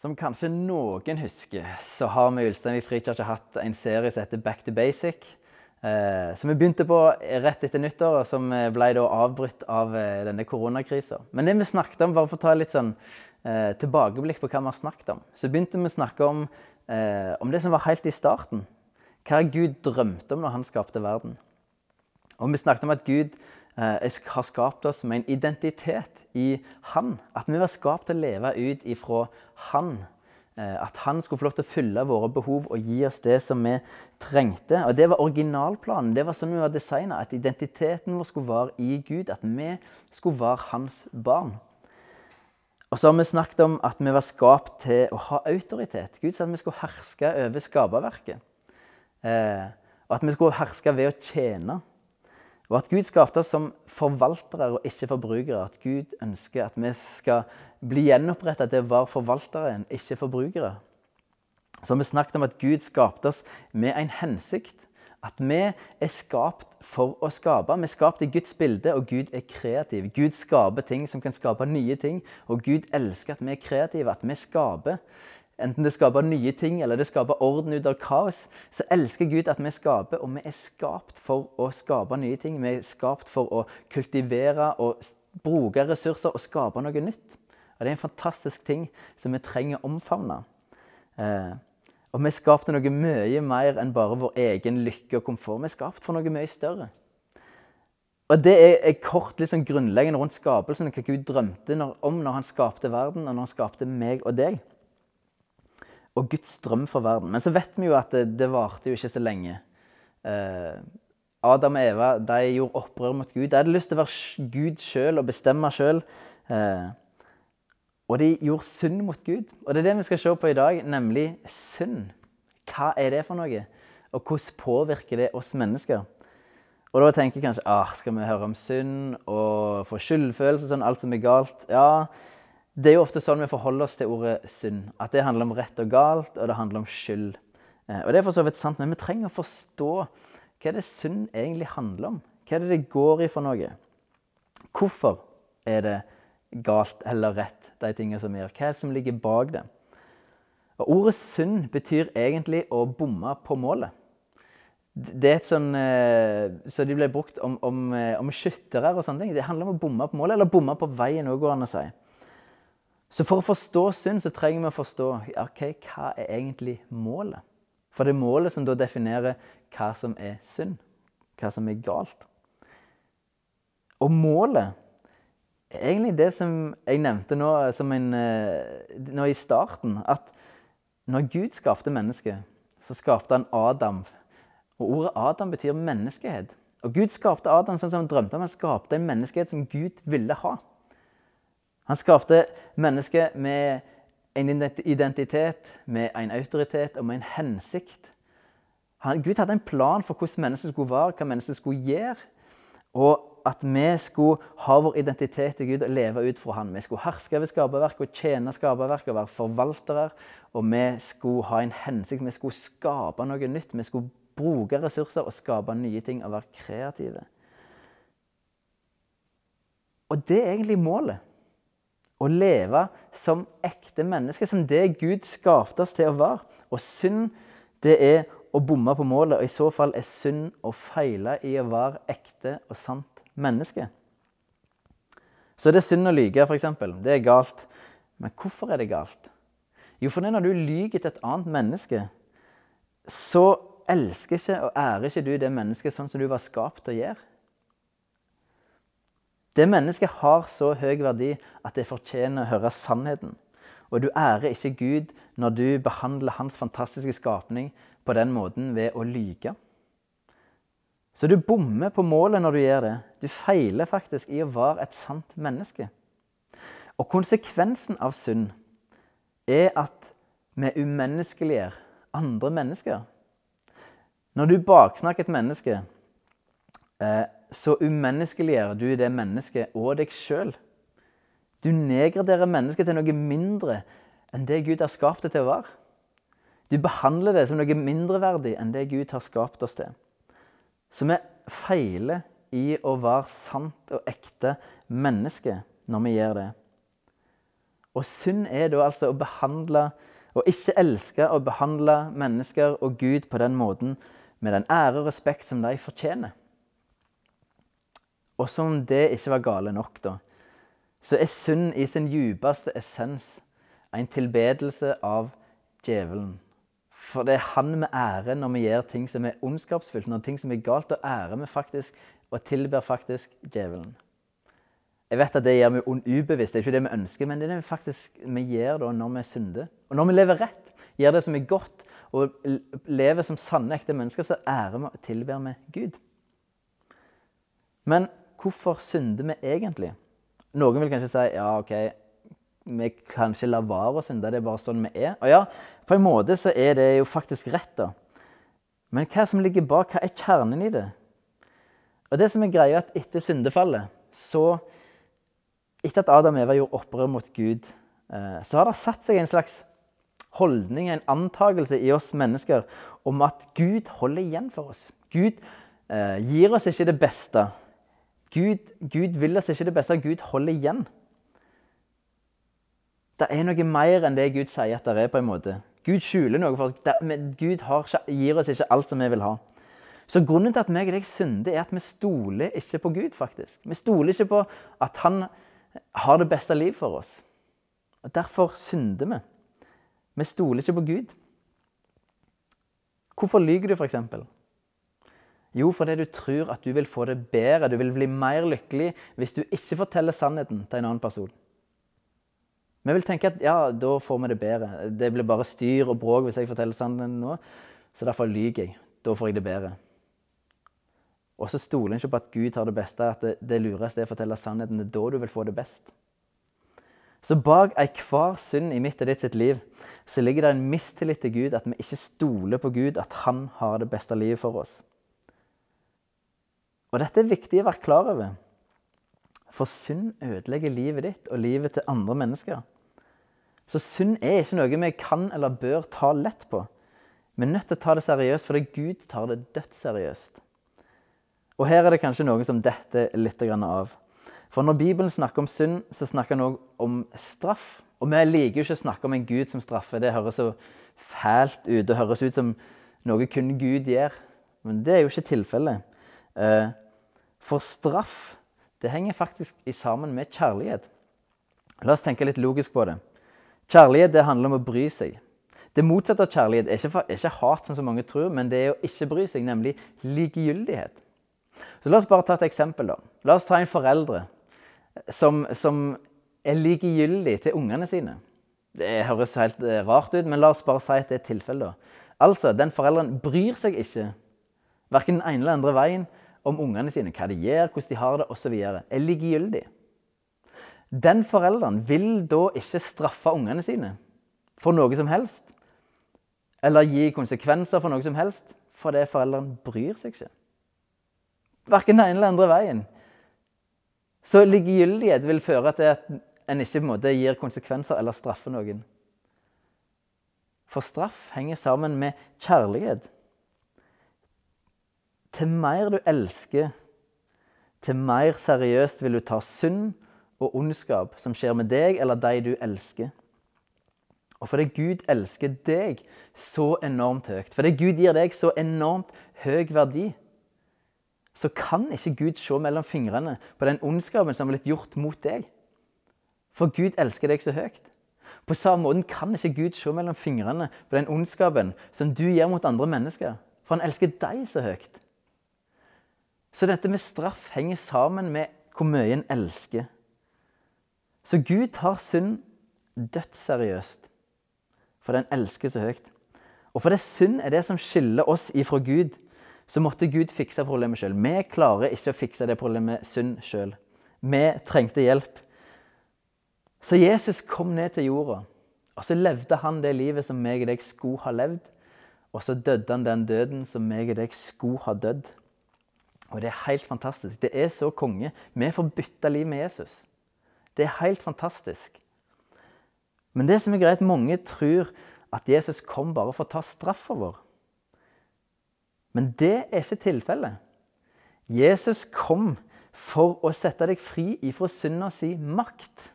Som kanskje noen husker, så har vi i Ulsteinvik frikirke hatt en serie som heter Back to basic. Eh, som vi begynte på rett etter nyttår, og som ble da avbrutt av eh, denne koronakrisa. Men det vi snakket om, bare for å ta litt sånn eh, tilbakeblikk på hva vi har snakket om, så begynte vi å snakke om, eh, om det som var helt i starten. Hva Gud drømte om når han skapte verden. Og vi snakket om at Gud eh, har skapt oss med en identitet i Han. At vi var skapt til å leve ut ifra han. Eh, at han skulle få lov til å fylle våre behov og gi oss det som vi trengte. Og Det var originalplanen. Det var sånn vi var designa. At identiteten vår skulle være i Gud. At vi skulle være hans barn. Og så har vi snakket om at vi var skapt til å ha autoritet. Gud sa at vi skulle herske over skaperverket. Eh, og at vi skulle herske ved å tjene. Og at Gud skapte oss som forvaltere og ikke forbrukere. At Gud ønsker at vi skal bli gjenoppretta til å være forvaltere, ikke forbrukere. Så har vi snakket om at Gud skapte oss med en hensikt. At vi er skapt for å skape. Vi er skapt i Guds bilde, og Gud er kreativ. Gud skaper ting som kan skape nye ting, og Gud elsker at vi er kreative, at vi skaper. Enten det skaper nye ting eller det skaper orden ut av kaos, så elsker Gud at vi skaper, og vi er skapt for å skape nye ting. Vi er skapt for å kultivere og bruke ressurser og skape noe nytt. Og Det er en fantastisk ting som vi trenger å omfavne. Eh, og vi er skapt for noe mye mer enn bare vår egen lykke og komfort. Vi er skapt for noe mye større. Og Det er, er kort liksom grunnleggende rundt skapelsen, hva Gud drømte når, om når han skapte verden, og når han skapte meg og deg og Guds drøm for verden. Men så vet vi jo at det, det varte jo ikke så lenge. Eh, Adam og Eva de gjorde opprør mot Gud. De hadde lyst til å være Gud sjøl og bestemme sjøl. Eh, og de gjorde synd mot Gud. Og det er det vi skal se på i dag, nemlig synd. Hva er det for noe? Og hvordan påvirker det oss mennesker? Og da tenker jeg kanskje ah, skal vi høre om synd og få skyldfølelse, sånn alt som er galt? Ja, det er jo ofte sånn vi forholder oss til ordet synd. At det handler om rett og galt, og det handler om skyld. Eh, og det er for så vidt sant, men vi trenger å forstå hva det synd egentlig handler om. Hva er det det går i for noe? Hvorfor er det galt eller rett, de tingene som vi gjør? Hva er det som ligger bak det? Og Ordet synd betyr egentlig å bomme på målet. Det er et sånn, eh, Så de ble brukt om, om, eh, om skyttere og sånne ting. Det handler om å bomme på målet, eller bomme på veien òg, går an å si. Så for å forstå synd så trenger vi å forstå okay, hva er egentlig målet. For det er målet som da definerer hva som er synd, hva som er galt. Og målet er egentlig det som jeg nevnte nå, en, eh, nå i starten. At når Gud skapte mennesket, så skapte han Adam. Og ordet Adam betyr menneskehet. Og Gud skapte Adam sånn som han drømte om. Han skapte en menneskehet som Gud ville ha. Han skapte mennesket med en identitet, med en autoritet og med en hensikt. Han, Gud hadde en plan for hvordan mennesket skulle være, hva mennesket skulle gjøre. Og at vi skulle ha vår identitet i Gud og leve ut fra Han. Vi skulle herske over skaperverket og tjene skaperverket og være forvaltere. Og vi skulle ha en hensikt. Vi skulle skape noe nytt. Vi skulle bruke ressurser og skape nye ting og være kreative. Og det er egentlig målet å leve som ekte mennesker, som det Gud skapte oss til å være. Og synd, det er å bomme på målet, og i så fall er synd å feile i å være ekte og sant menneske. Så det er synd å lyge, f.eks. Det er galt. Men hvorfor er det galt? Jo, for når du lyger til et annet menneske, så elsker ikke og ærer ikke du det mennesket sånn som du var skapt til å gjøre. Det mennesket har så høy verdi at det fortjener å høre sannheten. Og du ærer ikke Gud når du behandler hans fantastiske skapning på den måten ved å lyge. Så du bommer på målet når du gjør det. Du feiler faktisk i å være et sant menneske. Og konsekvensen av synd er at vi umenneskeliggjør andre mennesker. Når du baksnakker et menneske eh, så umenneskeliggjør du det mennesket og deg sjøl. Du nedgraderer mennesket til noe mindre enn det Gud har skapt det til å være. Du behandler det som noe mindreverdig enn det Gud har skapt oss til. Så vi feiler i å være sant og ekte menneske når vi gjør det. Og synd er da altså å behandle og ikke elske og behandle mennesker og Gud på den måten med den ære og respekt som de fortjener. Og som om det ikke var gale nok, da, så er synd i sin djupeste essens en tilbedelse av djevelen. For det er han med ære når vi gjør ting som er ondskapsfullt, når ting som er galt, og ære vi faktisk og tilber faktisk djevelen. Jeg vet at det gjør vi ubevisst, det er ikke det vi ønsker, men det er det vi faktisk vi gjør da når vi synder. Og når vi lever rett, gjør det som er godt, og lever som sanne, ekte mennesker, så ærer vi og tilber vi Gud. Men hvorfor synder vi egentlig? Noen vil kanskje si ja, OK, vi kan ikke la være å synde, det er bare sånn vi er. Og ja, på en måte så er det jo faktisk rett, da. Men hva som ligger bak, hva er kjernen i det? Og det som er greia, at etter syndefallet, så etter at Adam og Eva gjorde opprør mot Gud, eh, så har det satt seg en slags holdning, en antakelse i oss mennesker om at Gud holder igjen for oss. Gud eh, gir oss ikke det beste. Gud, Gud vil oss ikke det beste. Gud holder igjen. Det er noe mer enn det Gud sier at det er. på en måte. Gud skjuler noe for oss. Men Gud har, gir oss ikke alt som vi vil ha. Så grunnen til at meg og deg synder, er at vi stoler ikke på Gud. faktisk. Vi stoler ikke på at Han har det beste liv for oss. Og Derfor synder vi. Vi stoler ikke på Gud. Hvorfor lyver du, f.eks.? Jo, fordi du tror at du vil få det bedre, du vil bli mer lykkelig hvis du ikke forteller sannheten til en annen person. Vi vil tenke at ja, da får vi det bedre. Det blir bare styr og bråk hvis jeg forteller sannheten nå, så derfor lyver jeg. Da får jeg det bedre. Og så stoler en ikke på at Gud har det beste, at det, det lureste er å fortelle sannheten. Det er da du vil få det best. Så bak enhver synd i mitt og ditt sitt liv så ligger det en mistillit til Gud, at vi ikke stoler på Gud, at han har det beste livet for oss. Og dette er viktig å være klar over. For synd ødelegger livet ditt og livet til andre mennesker. Så synd er ikke noe vi kan eller bør ta lett på. Vi er nødt til å ta det seriøst, fordi Gud tar det dødsseriøst. Og her er det kanskje noen som detter litt av. For når Bibelen snakker om synd, så snakker han òg om straff. Og vi liker jo ikke å snakke om en Gud som straffer. Det høres så fælt ut. Det høres ut som noe kun Gud gjør. Men det er jo ikke tilfellet. Eh, for straff, det henger faktisk sammen med kjærlighet. La oss tenke litt logisk på det. Kjærlighet det handler om å bry seg. Det motsatte av kjærlighet er ikke, er ikke hat, som så mange tror, men det er å ikke bry seg, nemlig likegyldighet. Så La oss bare ta et eksempel. da. La oss ta en foreldre som, som er likegyldig til ungene sine. Det høres helt eh, rart ut, men la oss bare si at det er tilfellet. Altså, den forelderen bryr seg ikke verken den ene eller andre veien om ungene sine, hva de gjør, hvordan de har det osv. Er likegyldig. Den forelderen vil da ikke straffe ungene sine for noe som helst. Eller gi konsekvenser for noe som helst, fordi forelderen bryr seg ikke. Verken den ene eller andre veien. Så likegyldighet vil føre til at en ikke på en måte gir konsekvenser eller straffer noen. For straff henger sammen med kjærlighet. Til mer du elsker, til mer seriøst vil du ta synd og ondskap som skjer med deg eller de du elsker. Og fordi Gud elsker deg så enormt høyt, fordi Gud gir deg så enormt høy verdi, så kan ikke Gud se mellom fingrene på den ondskapen som har blitt gjort mot deg. For Gud elsker deg så høyt. På samme måte kan ikke Gud se mellom fingrene på den ondskapen som du gjør mot andre mennesker. For han elsker deg så høyt. Så dette med straff henger sammen med hvor mye en elsker. Så Gud tar synd dødsseriøst, for den elsker så høyt. Og for det synd er det som skiller oss ifra Gud så måtte Gud fikse problemet sjøl. Vi klarer ikke å fikse det problemet synd sjøl. Vi trengte hjelp. Så Jesus kom ned til jorda, og så levde han det livet som meg og deg skulle ha levd. Og så døde han den døden som meg og deg skulle ha dødd. Og det er helt fantastisk. Det er så konge. Vi får bytte liv med Jesus. Det er helt fantastisk. Men det som er greit, mange tror at Jesus kom bare for å ta straffa vår. Men det er ikke tilfellet. Jesus kom for å sette deg fri ifra synda si makt.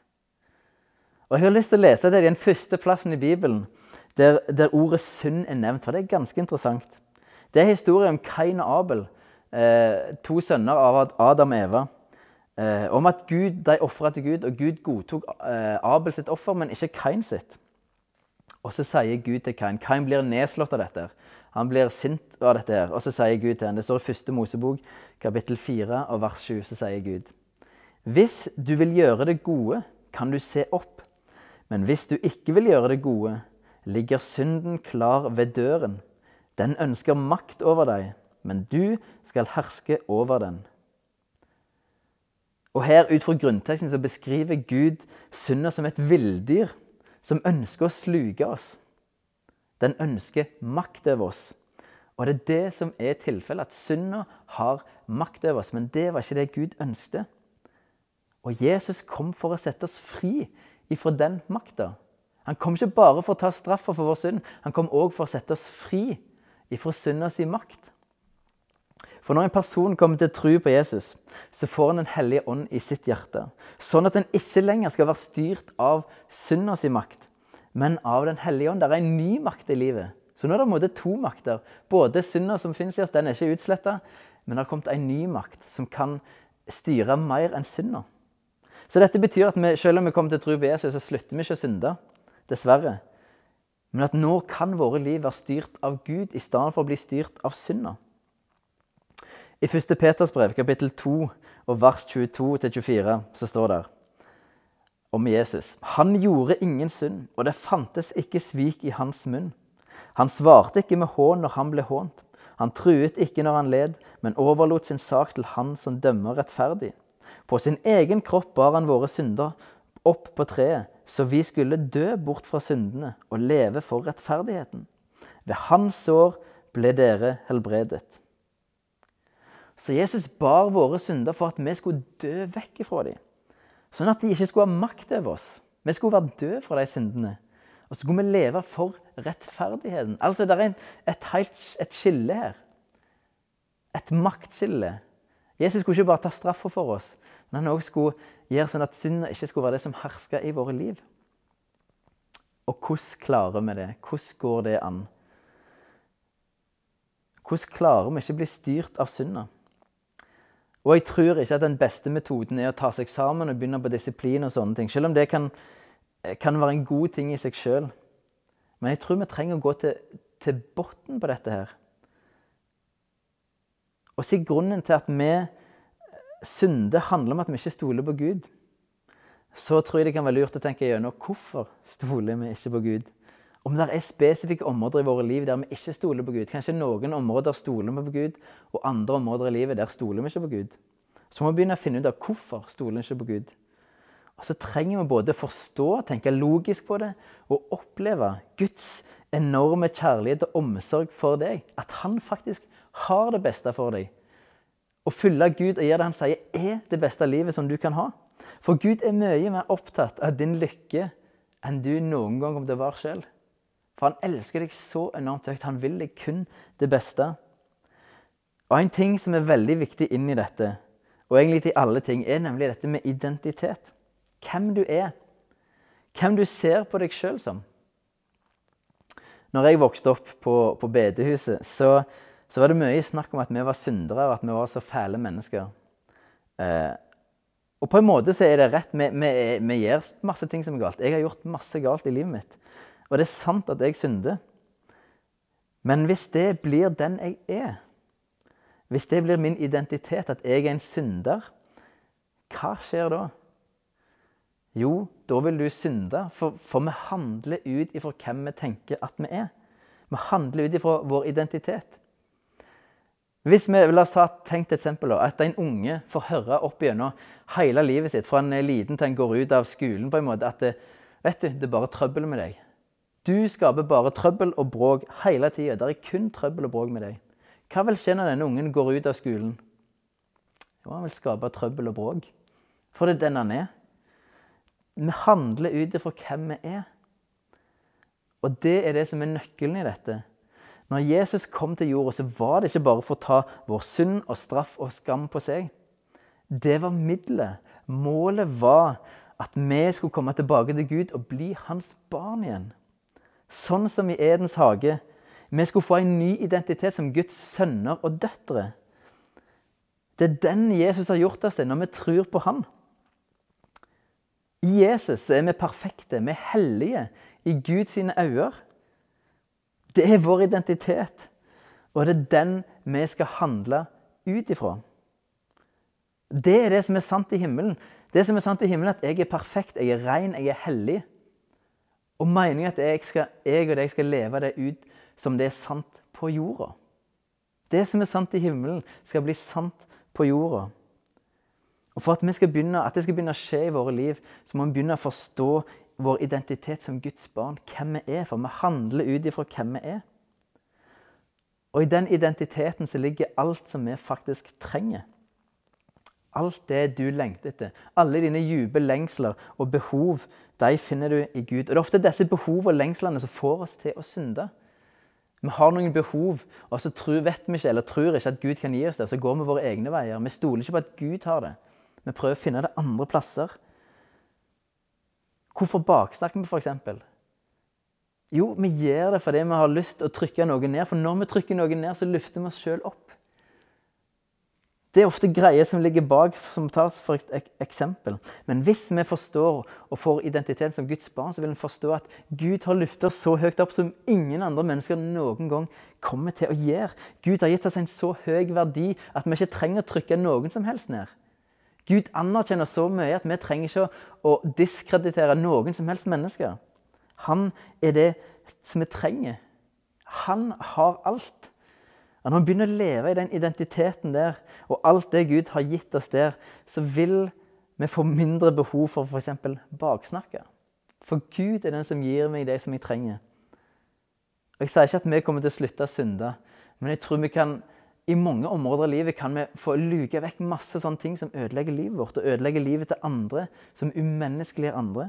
Og Jeg har lyst til å lese det i den første plassen i Bibelen der, der ordet synd er nevnt, for det er ganske interessant. Det er historien om Kain og Abel, to sønner av Adam og Eva. Eh, om at Gud, de ofra til Gud, og Gud godtok eh, Abel sitt offer, men ikke Kain sitt. Og så sier Gud til Kain Kain blir nedslått av dette. Han blir sint av dette. her, Og så sier Gud til ham, det står i første Mosebok, kapittel 4 og vers 7, så sier Gud Hvis du vil gjøre det gode, kan du se opp. Men hvis du ikke vil gjøre det gode, ligger synden klar ved døren. Den ønsker makt over deg, men du skal herske over den. Og her ut fra grunnteksten så beskriver Gud synda som et villdyr som ønsker å sluke oss. Den ønsker makt over oss. Og det er det som er tilfellet, at synda har makt over oss. Men det var ikke det Gud ønsket. Og Jesus kom for å sette oss fri ifra den makta. Han kom ikke bare for å ta straffa for vår synd, han kom òg for å sette oss fri ifra synda si makt. For når en person kommer til tro på Jesus, så får han Den hellige ånd i sitt hjerte. Sånn at en ikke lenger skal være styrt av synda makt, men av Den hellige ånd. Det er en ny makt i livet. Så nå er det på en måte to makter. Både synda som finnes i oss, den er ikke utsletta, men det har kommet en ny makt som kan styre mer enn synda. Så dette betyr at vi, selv om vi kommer til å tro på Jesus, så slutter vi ikke å synde. Dessverre. Men at nå kan våre liv være styrt av Gud i stedet for å bli styrt av synda. I 1. Peters brev, kapittel 2, og vers 22-24, så står det om Jesus. Han gjorde ingen synd, og det fantes ikke svik i hans munn. Han svarte ikke med hån når han ble hånt. Han truet ikke når han led, men overlot sin sak til Han som dømmer rettferdig. På sin egen kropp bar han våre synder opp på treet, så vi skulle dø bort fra syndene og leve for rettferdigheten. Ved hans sår ble dere helbredet. Så Jesus bar våre synder for at vi skulle dø vekk ifra dem. Sånn at de ikke skulle ha makt over oss. Vi skulle være døde fra de syndene. Og så skulle vi leve for rettferdigheten. Altså, Det er et, helt, et skille her. Et maktskille. Jesus skulle ikke bare ta straffa for oss, men han også skulle gjøre sånn at synda ikke skulle være det som herska i våre liv. Og hvordan klarer vi det? Hvordan går det an? Hvordan klarer vi ikke å bli styrt av synda? Og jeg tror ikke at den beste metoden er å ta seg sammen og begynne på disiplin og sånne ting. Selv om det kan, kan være en god ting i seg sjøl. Men jeg tror vi trenger å gå til, til bunnen på dette her. Og si grunnen til at vi synder, handler om at vi ikke stoler på Gud. Så tror jeg det kan være lurt å tenke gjennom hvorfor stoler vi ikke på Gud. Om det er spesifikke områder i våre liv der vi ikke stoler på Gud. Kanskje noen områder stoler vi på Gud, og andre områder i livet der stoler vi ikke på Gud. Så må vi begynne å finne ut av hvorfor stoler vi ikke på Gud. Og så trenger vi både forstå, tenke logisk på det, og oppleve Guds enorme kjærlighet og omsorg for deg. At han faktisk har det beste for deg. Å følge Gud og gjøre det han sier, er det beste livet som du kan ha. For Gud er mye mer opptatt av din lykke enn du noen gang kommer til å være selv. For han elsker deg så enormt høyt. Han vil deg kun det beste. Og En ting som er veldig viktig inn i dette, og egentlig til alle ting, er nemlig dette med identitet. Hvem du er. Hvem du ser på deg sjøl som. Når jeg vokste opp på, på bedehuset, så så var det mye snakk om at vi var syndere, og at vi var så fæle mennesker. Eh, og på en måte så er det rett. Vi, vi, vi, gjør masse ting som er galt. Jeg har gjort masse galt i livet mitt. Og det er sant at jeg synder. Men hvis det blir den jeg er, hvis det blir min identitet, at jeg er en synder, hva skjer da? Jo, da vil du synde, for, for vi handler ut ifra hvem vi tenker at vi er. Vi handler ut ifra vår identitet. Hvis vi, La oss ta tenkt eksempel. At en unge får høre opp gjennom hele livet sitt, fra en liten til en går ut av skolen, på en måte, at det, vet du, det er bare trøbbel med deg. Du skaper bare trøbbel og bråk hele tida. Det er kun trøbbel og bråk med deg. Hva vil skje når denne ungen går ut av skolen? Jo, han vil skape trøbbel og bråk. For det er den han er. Vi handler ut ifra hvem vi er. Og det er det som er nøkkelen i dette. Når Jesus kom til jorda, så var det ikke bare for å ta vår synd og straff og skam på seg. Det var middelet. Målet var at vi skulle komme tilbake til Gud og bli hans barn igjen. Sånn som i Edens hage. Vi skulle få en ny identitet som Guds sønner og døtre. Det er den Jesus har gjort oss til når vi tror på Han. I Jesus er vi perfekte, vi er hellige i Guds øyne. Det er vår identitet, og det er den vi skal handle ut ifra. Det er det som er sant i himmelen. Det som er sant i himmelen, er at jeg er perfekt, jeg er ren, jeg er hellig. Og meningen at jeg, skal, jeg og deg skal leve det ut som det er sant på jorda. Det som er sant i himmelen, skal bli sant på jorda. Og For at, skal begynne, at det skal begynne å skje i våre liv, så må vi begynne å forstå vår identitet som Guds barn. Hvem vi er. For vi handler ut ifra hvem vi er. Og i den identiteten så ligger alt som vi faktisk trenger. Alt det du lengter etter. Alle dine dype lengsler og behov, de finner du i Gud. Og Det er ofte disse behovene og lengslene som får oss til å synde. Vi har noen behov, og så tror, vet vi ikke, eller tror ikke at Gud kan gi oss det. Så går vi våre egne veier. Vi stoler ikke på at Gud har det. Vi prøver å finne det andre plasser. Hvorfor baksnakker vi, f.eks.? Jo, vi gjør det fordi vi har lyst til å trykke noe ned. For når vi trykker noe ned, så løfter vi oss sjøl opp. Det er ofte greier som ligger bak, som tas for eksempel. Men hvis vi forstår og får identitet som Guds barn, så vil vi forstå at Gud har løftet oss så høyt opp som ingen andre mennesker noen gang kommer til å gjøre. Gud har gitt oss en så høy verdi at vi ikke trenger å trykke noen som helst ned. Gud anerkjenner så mye at vi trenger ikke å diskreditere noen som helst mennesker. Han er det som vi trenger. Han har alt. Når vi begynner å leve i den identiteten der, og alt det Gud har gitt oss der, så vil vi få mindre behov for f.eks. baksnakke. For Gud er den som gir meg det som jeg trenger. Og Jeg sier ikke at vi kommer til å slutte å synde, men jeg tror vi kan i mange områder av livet kan vi få luke vekk masse sånne ting som ødelegger livet vårt, og ødelegger livet til andre, som umenneskeliggjør andre.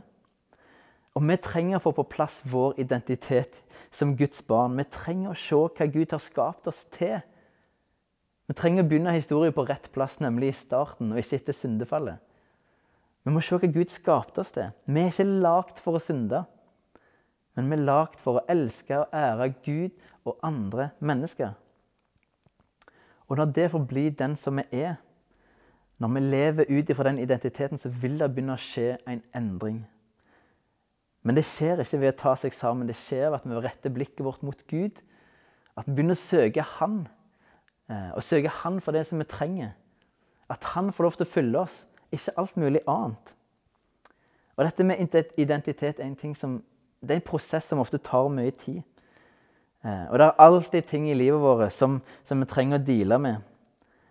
Og vi trenger å få på plass vår identitet som Guds barn. Vi trenger å se hva Gud har skapt oss til. Vi trenger å begynne historien på rett plass, nemlig i starten, og ikke etter syndefallet. Vi må se hva Gud skapte oss til. Vi er ikke lagd for å synde, men vi er lagd for å elske og ære Gud og andre mennesker. Og når det får bli den som vi er, når vi lever ut ifra den identiteten, så vil det begynne å skje en endring. Men det skjer ikke ved å ta seg sammen. Det skjer ved at vi retter blikket vårt mot Gud. At vi begynner å søke Han. Eh, og søke Han for det som vi trenger. At Han får lov til å fylle oss, ikke alt mulig annet. Og dette med identitet er en, ting som, det er en prosess som ofte tar mye tid. Eh, og det er alltid ting i livet vårt som, som vi trenger å deale med.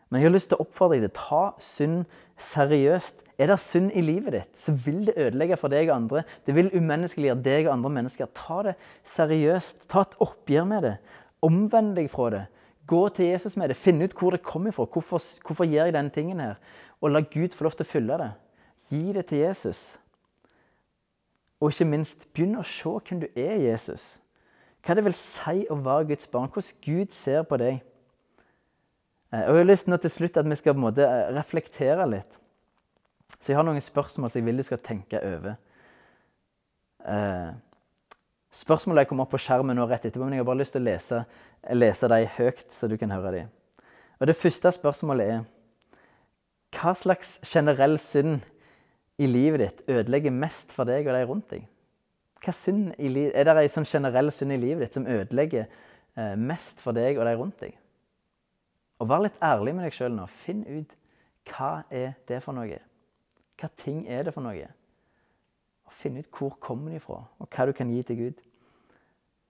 Men jeg har lyst til å oppfordre deg til å ta synd seriøst. Er det synd i livet ditt, så vil det ødelegge for deg og andre. Det vil umenneskeliggjøre deg og andre mennesker. Ta det seriøst. Ta et oppgjør med det. Omvend deg fra det. Gå til Jesus med det. Finn ut hvor det kommer fra. Hvorfor, hvorfor gjør jeg denne tingen her? Og la Gud få lov til å fylle det. Gi det til Jesus. Og ikke minst, begynn å se hvem du er, Jesus. Hva det vil si å være Guds barn. Hvordan Gud ser på deg. Eh, og Jeg har lyst nå til slutt at vi skal på en måte eh, reflektere litt. Så jeg har noen spørsmål som jeg vil du skal tenke over. Eh, spørsmålene kommer opp på skjermen nå rett etterpå, men jeg har bare lyst til å lese, lese dem høyt, så du kan høre dem. Og Det første spørsmålet er Hva slags generell synd i livet ditt ødelegger mest for deg og de rundt deg? Hva synd er det en sånn generell synd i livet ditt som ødelegger eh, mest for deg og de rundt deg? Og vær litt ærlig med deg sjøl nå. Finn ut hva er det for noe. Hva ting er det for noe? Og finne ut hvor kommer de fra, og hva du kan gi til Gud.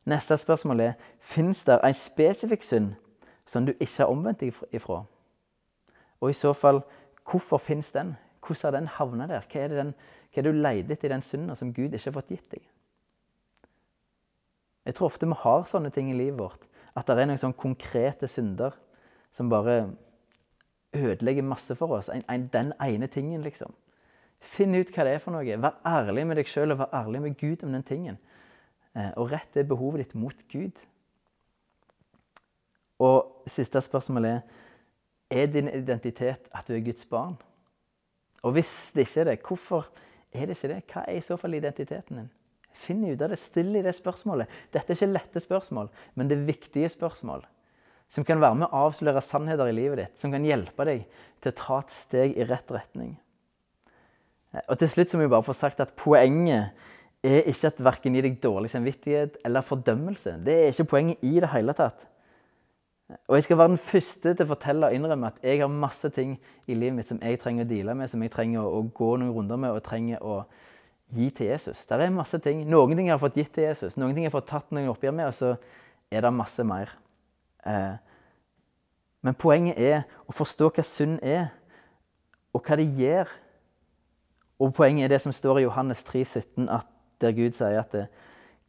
Neste spørsmål er fins det en spesifikk synd som du ikke har omvendt deg ifra. Og i så fall, hvorfor fins den? Hvordan har den havna der? Hva er det den, hva er du leter etter i den synden som Gud ikke har fått gitt deg? Jeg tror ofte vi har sånne ting i livet vårt. At det er noen sånne konkrete synder som bare ødelegger masse for oss. En, en, den ene tingen, liksom. Finn ut hva det er for noe. Vær ærlig med deg sjøl og vær ærlig med Gud om den tingen. Eh, og rett det behovet ditt mot Gud. Og siste spørsmål er er din identitet at du er Guds barn. Og hvis det ikke er det, hvorfor Er det ikke det? Hva er i så fall identiteten din? Finn ut av det. Still i det spørsmålet. Dette er ikke lette spørsmål, men det er viktige spørsmål. Som kan være med å avsløre sannheter i livet ditt. Som kan hjelpe deg til å ta et steg i rett retning. Og til slutt så må vi bare få sagt at poenget er ikke at verken gir deg dårlig samvittighet eller fordømmelse. Det er ikke poenget i det hele tatt. Og jeg skal være den første til å fortelle og innrømme at jeg har masse ting i livet mitt som jeg trenger å deale med, som jeg trenger å, gå noen runder med og trenger å gi til Jesus. Det er masse ting. Noen ting jeg har fått gitt til Jesus, noen ting jeg har fått tatt noen oppgjør med, og så er det masse mer. Eh, men poenget er å forstå hva synd er, og hva det gjør. Og poenget er det som står i Johannes 3, 17, der Gud sier at det,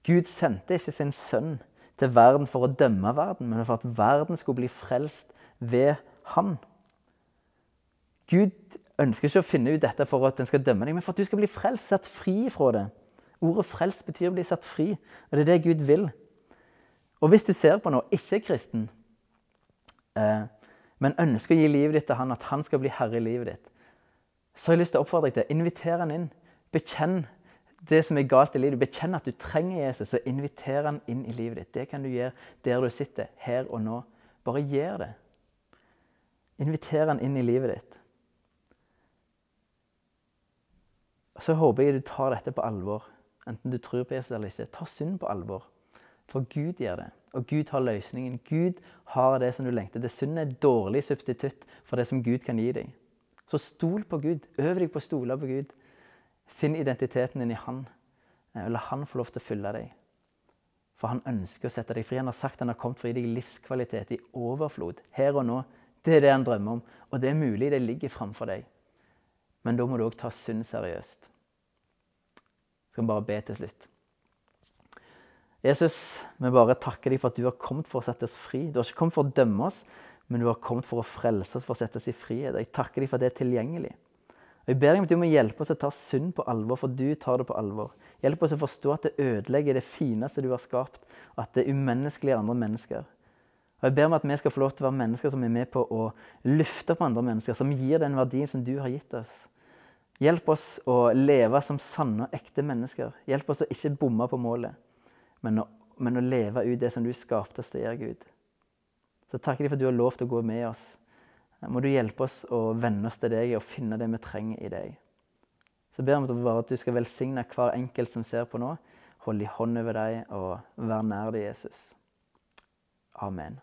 Gud sendte ikke sin sønn til verden for å dømme verden, men for at verden skulle bli frelst ved Han. Gud ønsker ikke å finne ut dette for at den skal dømme deg, men for at du skal bli frelst, satt fri fra det. Ordet 'frelst' betyr å bli satt fri, og det er det Gud vil. Og hvis du ser på noe, ikke er kristen, eh, men ønsker å gi livet ditt til han, at han skal bli herre i livet ditt, så har jeg lyst til å oppfordre deg til å invitere han inn. Bekjenn det som er galt i livet. Bekjenn at du trenger Jesus, og inviter han inn i livet ditt. Det kan du gjøre der du sitter, her og nå. Bare gjør det. Inviter han inn i livet ditt. Så håper jeg du tar dette på alvor, enten du tror på Jesus eller ikke. Ta synd på alvor. For Gud gjør det, og Gud har løsningen. Gud har det som du lengter. Det synd er et dårlig substitutt for det som Gud kan gi deg. Så stol på Gud. Øv deg på å stole på Gud. Finn identiteten din i Han. eh, La Han få lov til å fylle deg. For han ønsker å sette deg fri. Han har sagt han har kommet for å gi deg livskvalitet i overflod. Her og nå. Det er det han drømmer om. Og det er mulig det ligger framfor deg. Men da må du òg ta synd seriøst. Jeg skal bare be til slutt. Jesus, vi bare takker deg for at du har kommet for å sette oss fri. Du har ikke kommet for å dømme oss, men du har kommet for å frelse oss, for å sette oss i frihet. Jeg takker deg for at det er tilgjengelig. Og Jeg ber deg om at du må hjelpe oss å ta synd på alvor, for du tar det på alvor. Hjelp oss å forstå at det ødelegger det fineste du har skapt, at det er umenneskelig andre mennesker. Og Jeg ber om at vi skal få lov til å være mennesker som er med på å løfte opp andre mennesker, som gir den verdien som du har gitt oss. Hjelp oss å leve som sanne og ekte mennesker. Hjelp oss å ikke bomme på målet, men å, men å leve ut det som du skapte oss til Gud. Så takker de for at du har lov til å gå med oss må du hjelpe oss å venne oss til deg og finne det vi trenger i deg. Så ber vi om at du skal velsigne hver enkelt som ser på nå. Hold i hånd over deg og vær nær deg, Jesus. Amen.